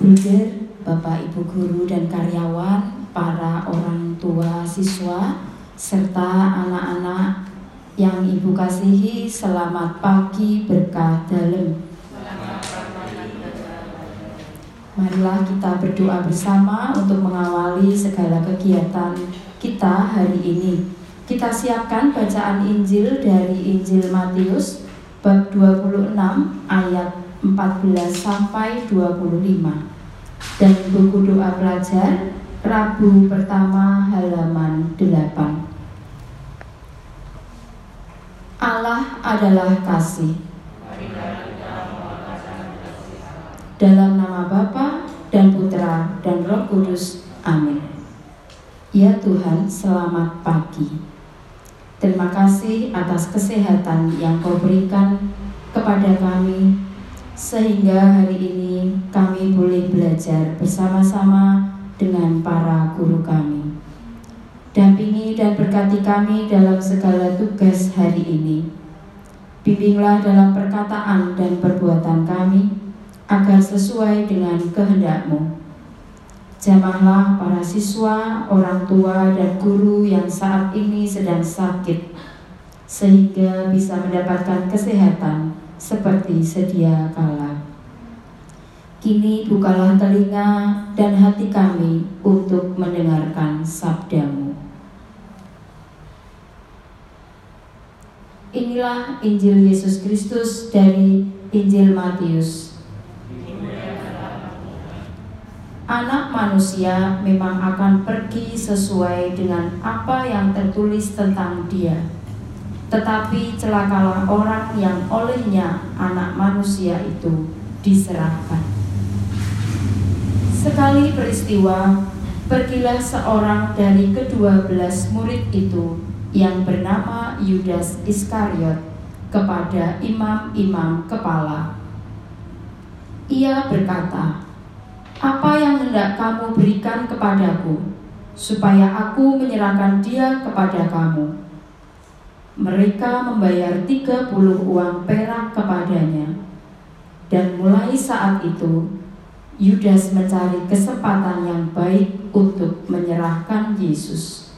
Bruder, Bapak Ibu guru dan karyawan, para orang tua siswa, serta anak-anak yang Ibu kasihi, selamat pagi berkah dalam. Marilah kita berdoa bersama untuk mengawali segala kegiatan kita hari ini. Kita siapkan bacaan Injil dari Injil Matius bab 26 ayat 14 sampai 25 dan buku doa pelajar Rabu pertama halaman 8 Allah adalah kasih. Dalam nama Bapa dan Putra dan Roh Kudus amin. Ya Tuhan selamat pagi. Terima kasih atas kesehatan yang kau berikan kepada kami sehingga hari ini kami boleh belajar bersama-sama dengan para guru kami. Dampingi dan berkati kami dalam segala tugas hari ini. Bimbinglah dalam perkataan dan perbuatan kami, agar sesuai dengan kehendakmu. Jamahlah para siswa, orang tua, dan guru yang saat ini sedang sakit, sehingga bisa mendapatkan kesehatan seperti sedia kala. Kini bukalah telinga dan hati kami untuk mendengarkan sabdamu. Inilah Injil Yesus Kristus dari Injil Matius. Anak manusia memang akan pergi sesuai dengan apa yang tertulis tentang dia tetapi celakalah orang yang olehnya anak manusia itu diserahkan. Sekali peristiwa, pergilah seorang dari kedua belas murid itu yang bernama Yudas Iskariot kepada imam-imam kepala. Ia berkata, apa yang hendak kamu berikan kepadaku, supaya aku menyerahkan dia kepada kamu?' Mereka membayar 30 uang perak kepadanya. Dan mulai saat itu, Yudas mencari kesempatan yang baik untuk menyerahkan Yesus.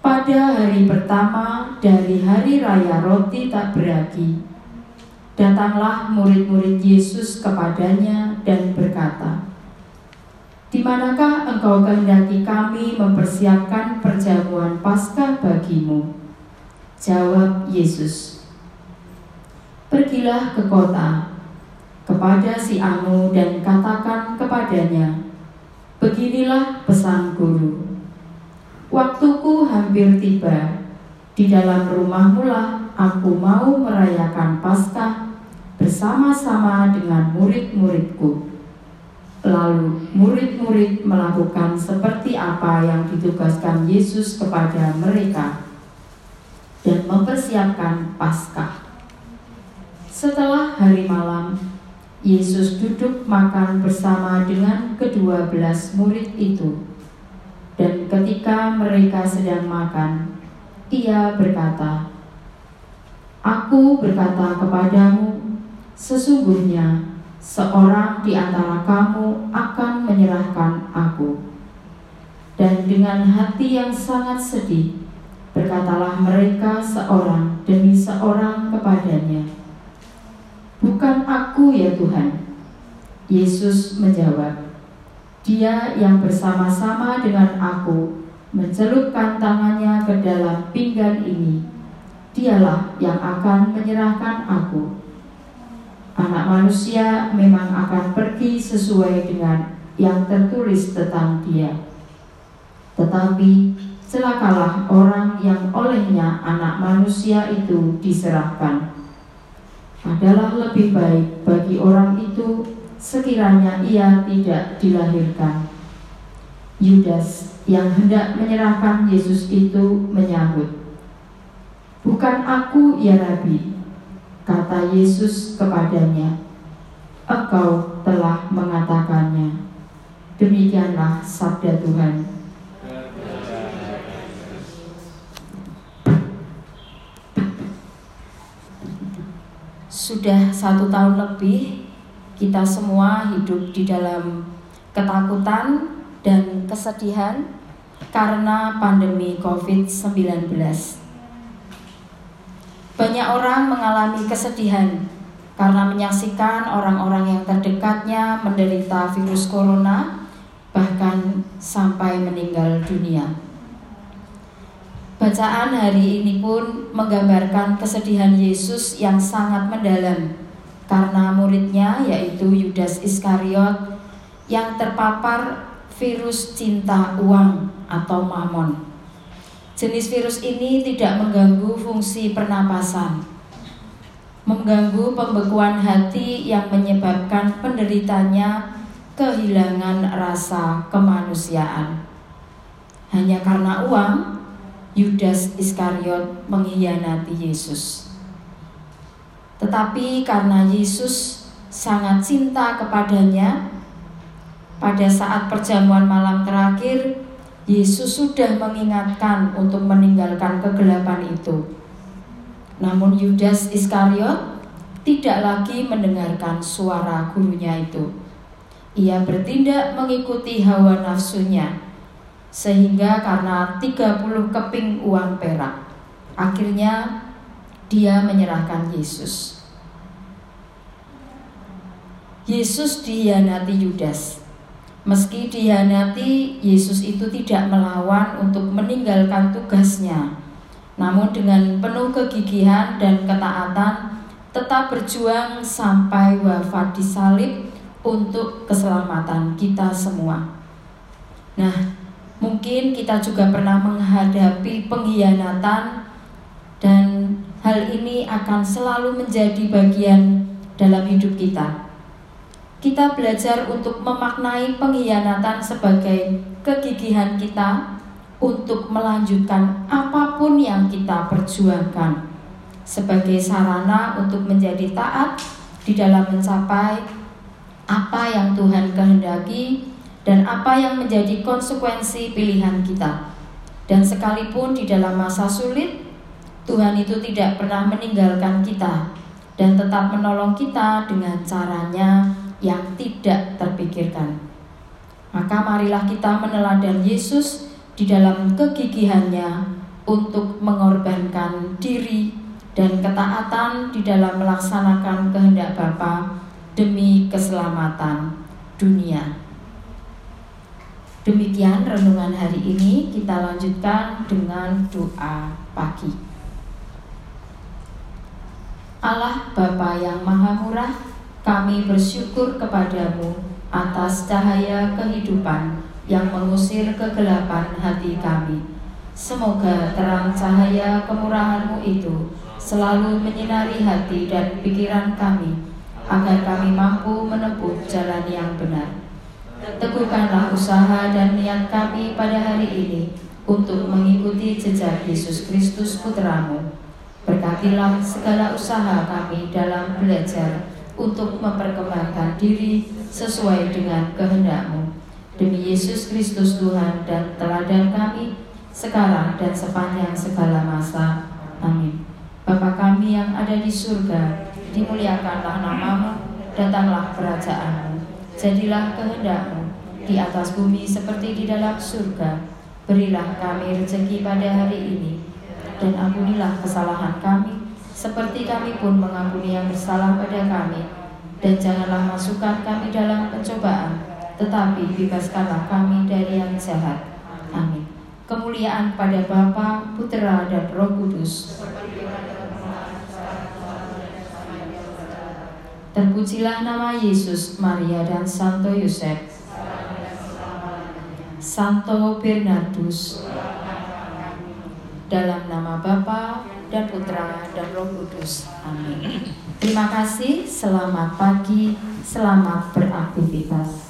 Pada hari pertama dari hari raya roti tak beragi, datanglah murid-murid Yesus kepadanya dan berkata, di manakah engkau kehendaki kami mempersiapkan perjamuan Paskah bagimu? Jawab Yesus. Pergilah ke kota, kepada si Anu dan katakan kepadanya, Beginilah pesan guru. Waktuku hampir tiba, di dalam rumahmu lah aku mau merayakan Paskah bersama-sama dengan murid-muridku. Lalu murid-murid melakukan seperti apa yang ditugaskan Yesus kepada mereka dan mempersiapkan Paskah. Setelah hari malam, Yesus duduk makan bersama dengan kedua belas murid itu. Dan ketika mereka sedang makan, ia berkata, Aku berkata kepadamu, sesungguhnya seorang di antara kamu akan menyerahkan aku. Dan dengan hati yang sangat sedih, berkatalah mereka seorang demi seorang kepadanya, Bukan aku ya Tuhan. Yesus menjawab, Dia yang bersama-sama dengan aku mencelupkan tangannya ke dalam pinggan ini, dialah yang akan menyerahkan aku anak manusia memang akan pergi sesuai dengan yang tertulis tentang dia. Tetapi celakalah orang yang olehnya anak manusia itu diserahkan. Adalah lebih baik bagi orang itu sekiranya ia tidak dilahirkan. Yudas yang hendak menyerahkan Yesus itu menyahut, Bukan aku ya Rabi, Kata Yesus kepadanya, Engkau telah mengatakannya. Demikianlah sabda Tuhan. Sudah satu tahun lebih kita semua hidup di dalam ketakutan dan kesedihan karena pandemi COVID-19. Banyak orang mengalami kesedihan karena menyaksikan orang-orang yang terdekatnya menderita virus corona, bahkan sampai meninggal dunia. Bacaan hari ini pun menggambarkan kesedihan Yesus yang sangat mendalam karena muridnya yaitu Yudas Iskariot yang terpapar virus cinta uang atau mamon. Jenis virus ini tidak mengganggu fungsi pernapasan, mengganggu pembekuan hati yang menyebabkan penderitanya kehilangan rasa kemanusiaan. Hanya karena uang, Yudas Iskariot mengkhianati Yesus. Tetapi karena Yesus sangat cinta kepadanya, pada saat perjamuan malam terakhir, Yesus sudah mengingatkan untuk meninggalkan kegelapan itu. Namun Yudas Iskariot tidak lagi mendengarkan suara gurunya itu. Ia bertindak mengikuti hawa nafsunya sehingga karena 30 keping uang perak akhirnya dia menyerahkan Yesus. Yesus dihianati Yudas. Meski dihianati, Yesus itu tidak melawan untuk meninggalkan tugasnya. Namun dengan penuh kegigihan dan ketaatan tetap berjuang sampai wafat di salib untuk keselamatan kita semua. Nah, Mungkin kita juga pernah menghadapi pengkhianatan dan hal ini akan selalu menjadi bagian dalam hidup kita. Kita belajar untuk memaknai pengkhianatan sebagai kegigihan kita untuk melanjutkan apa pun yang kita perjuangkan sebagai sarana untuk menjadi taat di dalam mencapai apa yang Tuhan kehendaki dan apa yang menjadi konsekuensi pilihan kita. Dan sekalipun di dalam masa sulit, Tuhan itu tidak pernah meninggalkan kita dan tetap menolong kita dengan caranya yang tidak terpikirkan. Maka marilah kita meneladan Yesus di dalam kegigihannya untuk mengorbankan diri dan ketaatan di dalam melaksanakan kehendak Bapa demi keselamatan dunia. Demikian renungan hari ini kita lanjutkan dengan doa pagi. Allah Bapa yang Maha Murah, kami bersyukur kepadamu atas cahaya kehidupan yang mengusir kegelapan hati kami. Semoga terang cahaya kemurahanmu itu selalu menyinari hati dan pikiran kami, agar kami mampu menempuh jalan yang benar Teguhkanlah usaha dan niat kami pada hari ini untuk mengikuti jejak Yesus Kristus Putramu. Berkatilah segala usaha kami dalam belajar untuk memperkembangkan diri sesuai dengan kehendakmu. Demi Yesus Kristus Tuhan dan teladan kami, sekarang dan sepanjang segala masa. Amin. Bapa kami yang ada di surga, dimuliakanlah namamu, datanglah kerajaanmu Jadilah kehendakmu di atas bumi seperti di dalam surga. Berilah kami rezeki pada hari ini, dan ampunilah kesalahan kami, seperti kami pun mengampuni yang bersalah pada kami. Dan janganlah masukkan kami dalam pencobaan, tetapi bebaskanlah kami dari yang jahat. Amin. Kemuliaan pada Bapa, Putra, dan Roh Kudus. Terpujilah nama Yesus, Maria, dan Santo Yosef. Santo Bernardus. Dalam nama Bapa dan Putra dan Roh Kudus. Amin. Terima kasih, selamat pagi, selamat beraktivitas.